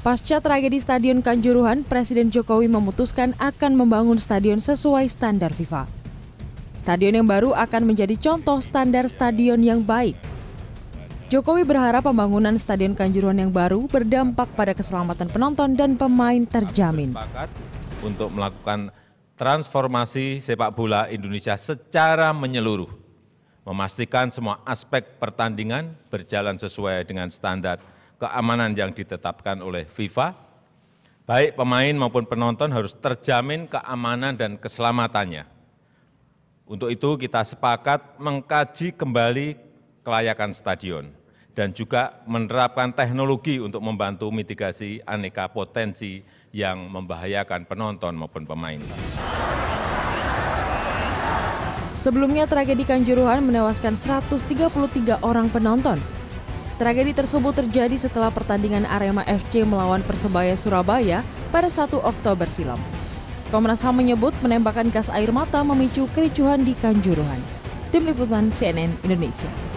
Pasca tragedi Stadion Kanjuruhan, Presiden Jokowi memutuskan akan membangun stadion sesuai standar FIFA. Stadion yang baru akan menjadi contoh standar stadion yang baik. Jokowi berharap pembangunan Stadion Kanjuruhan yang baru berdampak pada keselamatan penonton dan pemain terjamin. Untuk melakukan transformasi sepak bola Indonesia secara menyeluruh, memastikan semua aspek pertandingan berjalan sesuai dengan standar keamanan yang ditetapkan oleh FIFA, baik pemain maupun penonton harus terjamin keamanan dan keselamatannya. Untuk itu kita sepakat mengkaji kembali kelayakan stadion dan juga menerapkan teknologi untuk membantu mitigasi aneka potensi yang membahayakan penonton maupun pemain. Sebelumnya tragedi Kanjuruhan menewaskan 133 orang penonton Tragedi tersebut terjadi setelah pertandingan Arema FC melawan Persebaya Surabaya pada 1 Oktober silam. Komnas HAM menyebut menembakkan gas air mata memicu kericuhan di Kanjuruhan. Tim Liputan CNN Indonesia.